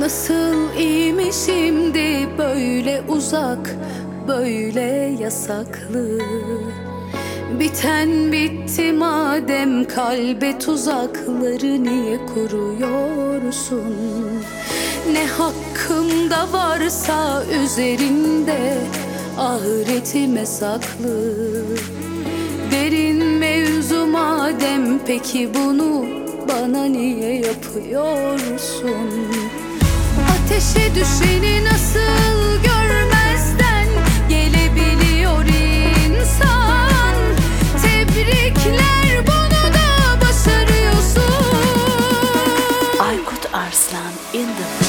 Nasıl iyiyim şimdi böyle uzak böyle yasaklı. Biten bitti madem kalbe tuzakları niye kuruyorsun? Ne hakkımda varsa üzerinde ahiretime saklı. Derin mevzu madem peki bunu bana niye yapıyorsun? ateşe düşeni nasıl görmezden gelebiliyor insan? Tebrikler bunu da başarıyorsun. Aykut Arslan in the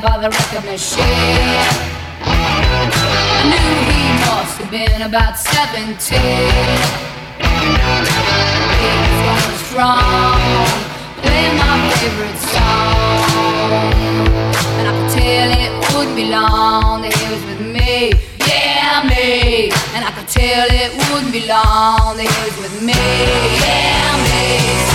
by the record machine. I knew he must have been about 17. He was going strong, playing my favorite song. And I could tell it wouldn't be long that he was with me. Yeah, me. And I could tell it wouldn't be long that he was with me. Yeah, me.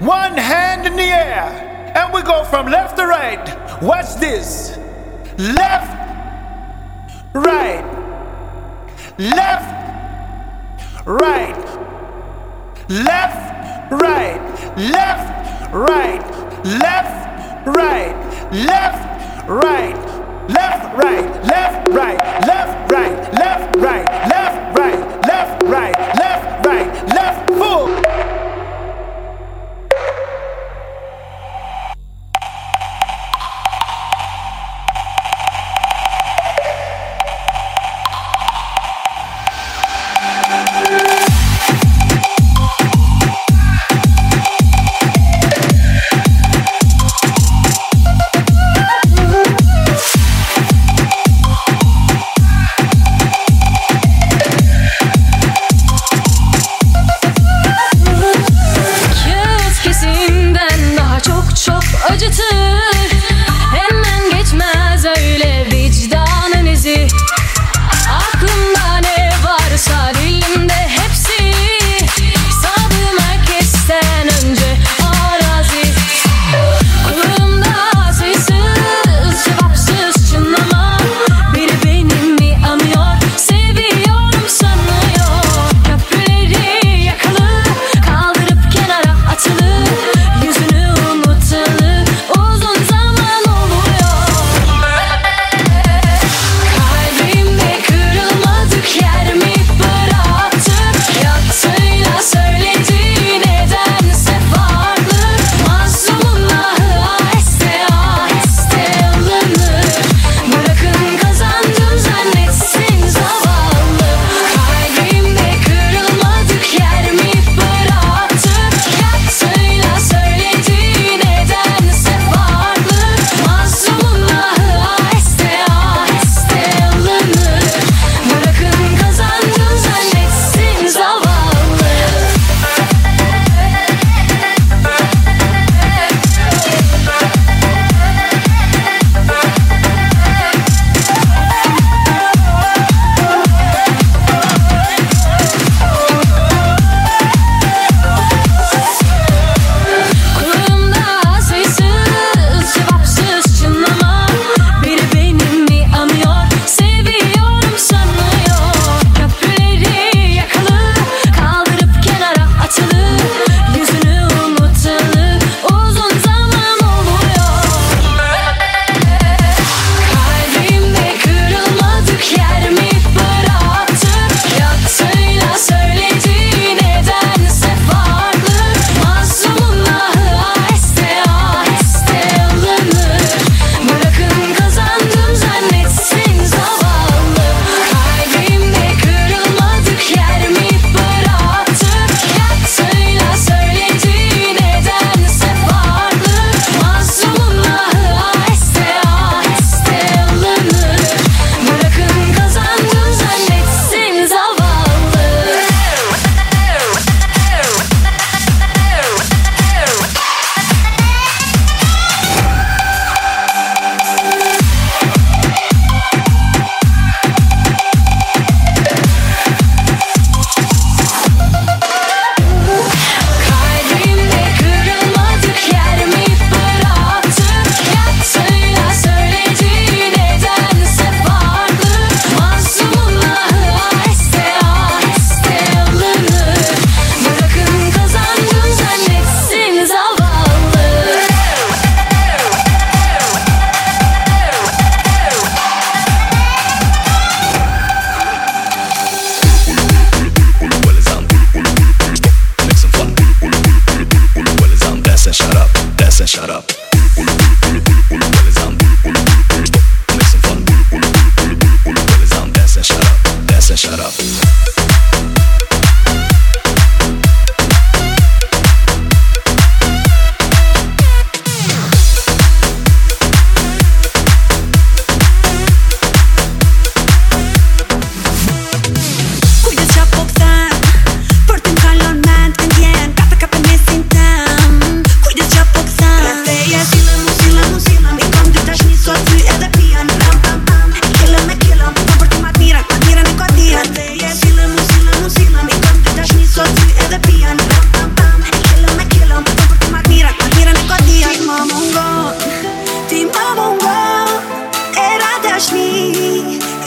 One hand in the air, and we go from left to right. Watch this. Left, right, left, right, left, right, left, right, left, right, left, right, left, right, left, right, left, right, left, right, left, right, left, right, left, right, left, right. Left, full.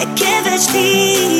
give it to me.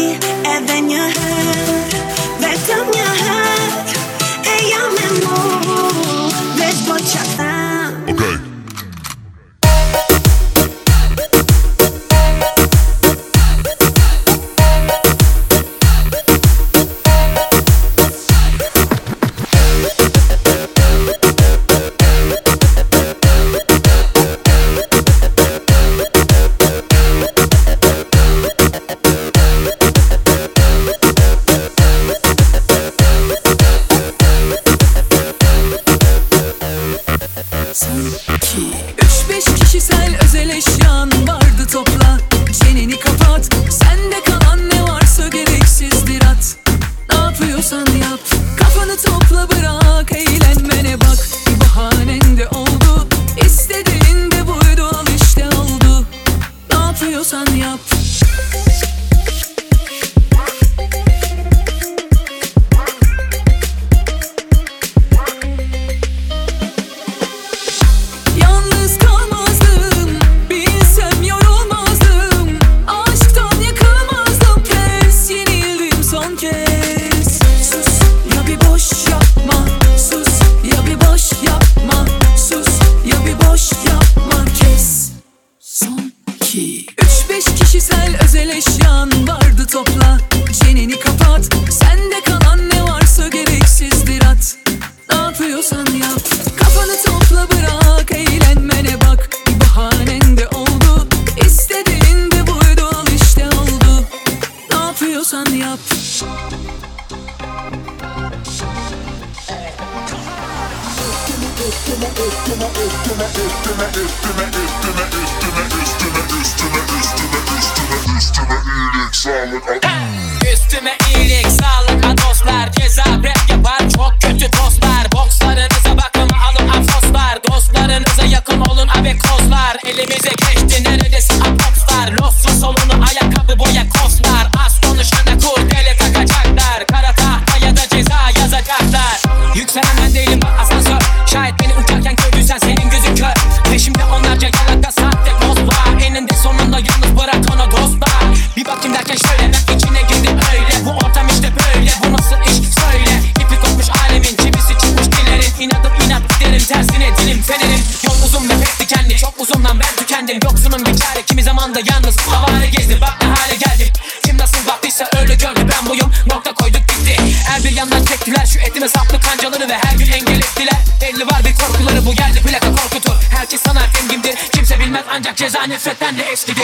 Yap. Üstüme iyilik sağlık ha dostlar Ceza rap yapar çok kötü tostlar Bokslarınıza bakın alın afoslar Dostlarınıza yakın olun abi kozlar. Elimize gece zannetmekten de eskidi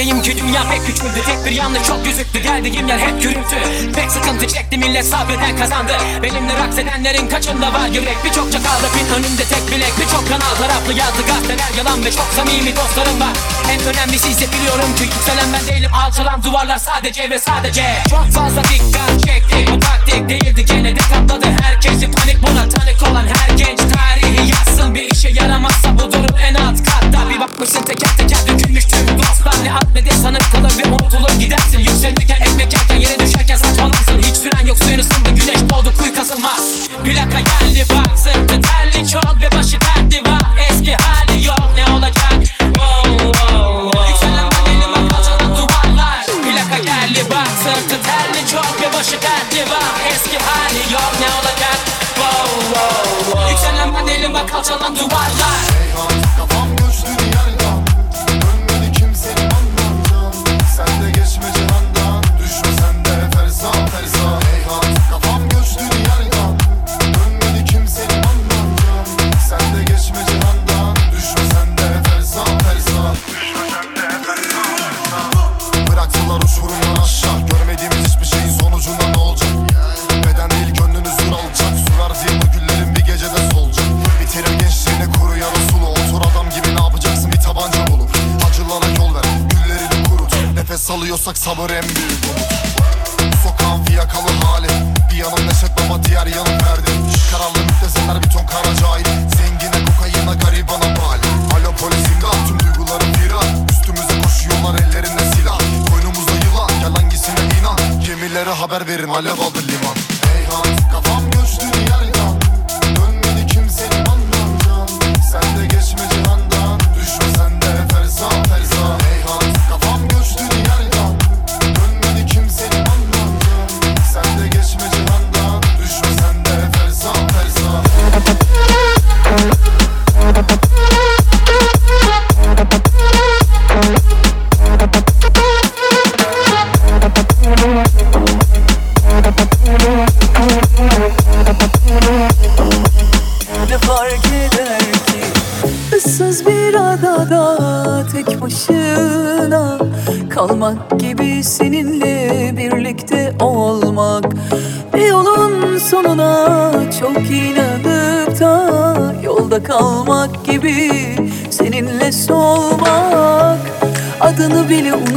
Yerdeyim ki? Dünya pek küçüldü Tek bir yanlış çok gözüktü geldiğim yer hep gürültü. Pek sıkıntı çekti millet sabreden kazandı. Benimle raks edenlerin kaçında var yürek. Birçok çakalda pin önümde tek bilek Birçok kanal taraflı yazdı gazeteler yalan Ve çok samimi dostlarım var En önemlisi ise biliyorum ki yükselen ben değilim. Alçalan duvarlar sadece ve sadece. Çok fazla dikkat çekti. Bu taktik değildi. Gene de katladı herkesi Panik buna tanık olan her genç tarihi yazsın. Bir işe yaramazsa bu durum en alt katta. Bir bakmışsın teker teker dökülmüş tüm dostlar. Ne at ne de sanık kalır ve unutulur gidersin. Yükselirken ekmek yerken yere düşerken saçmalarsın. Hiç süren yok suyun ısındı. Güneş doğdu kuyu kazılmaz Plaka geldi bak sırtı terli çok ve başı dertli var. Eski hali yok ne olacak başı dertli var Eski hali yok ne olacak wow, wow, wow. Yükselen bedeli bak alçalan duvarlar Kafam Biliyorsak sabır en büyük umut. Sokağın fiyakalı hali. Bir yanım neşet ama diğer yanım perde. Kararlı müptezeler bir ton kara cahil. Zengine kokaina garibana bali Alo polis imdat. Tüm duygularım viran Üstümüze koşuyorlar ellerinde silah. Koynumuzda yılan. Gel hangisine inan? Gemilere haber verin. Alev aldı liman.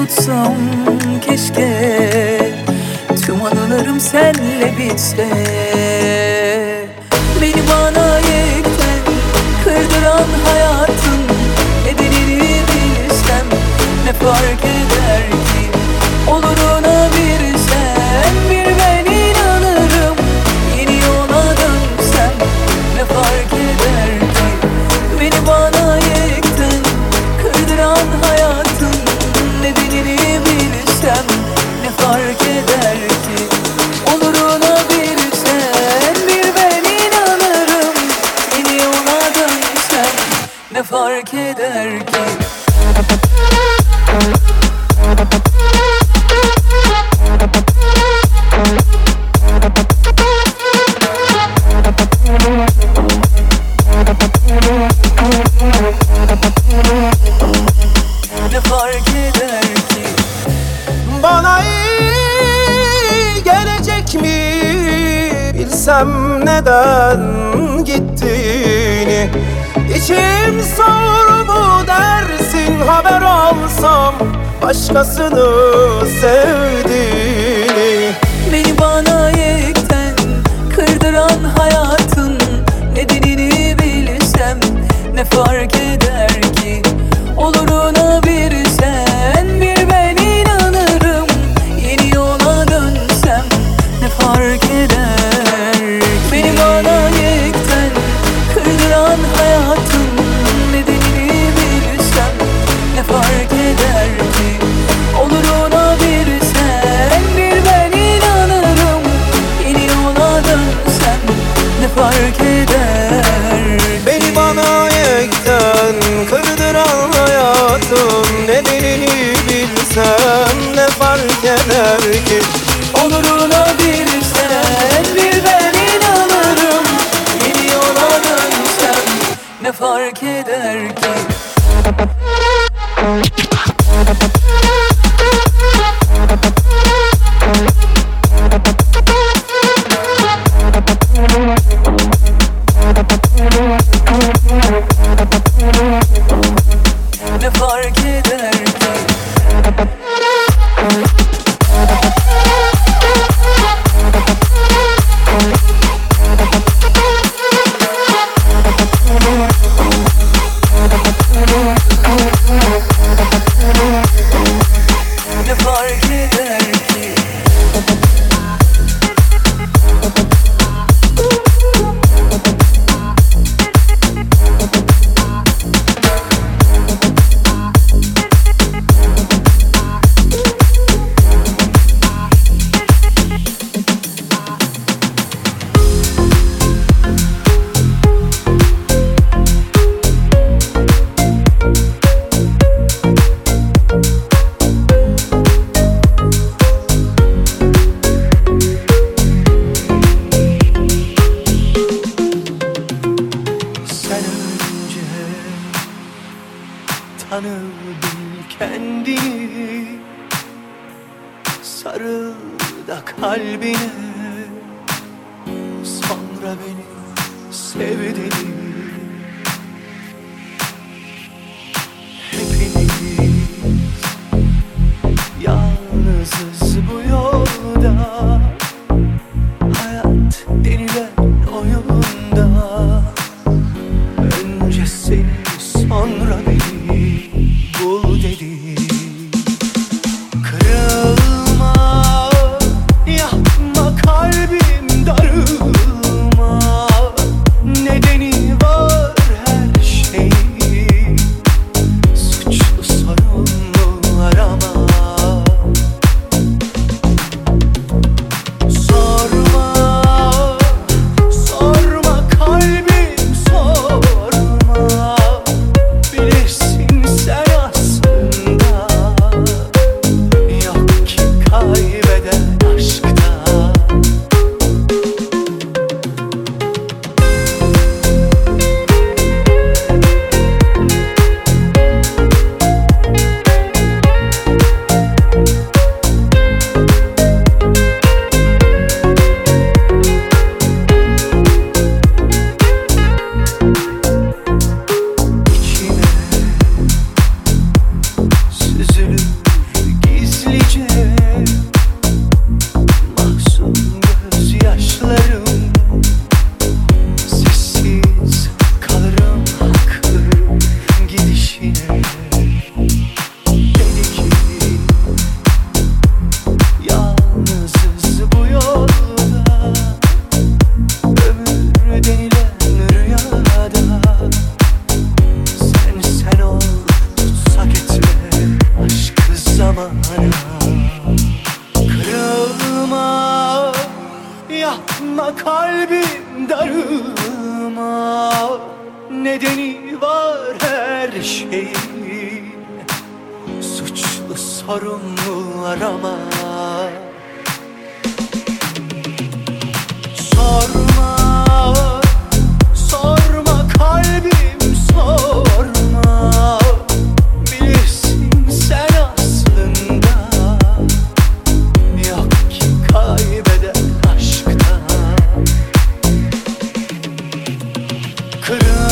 tutsam keşke. Tüm anılarım senle bitse. başkasını sevdim Kırılma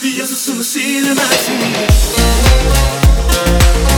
The only thing I see un you.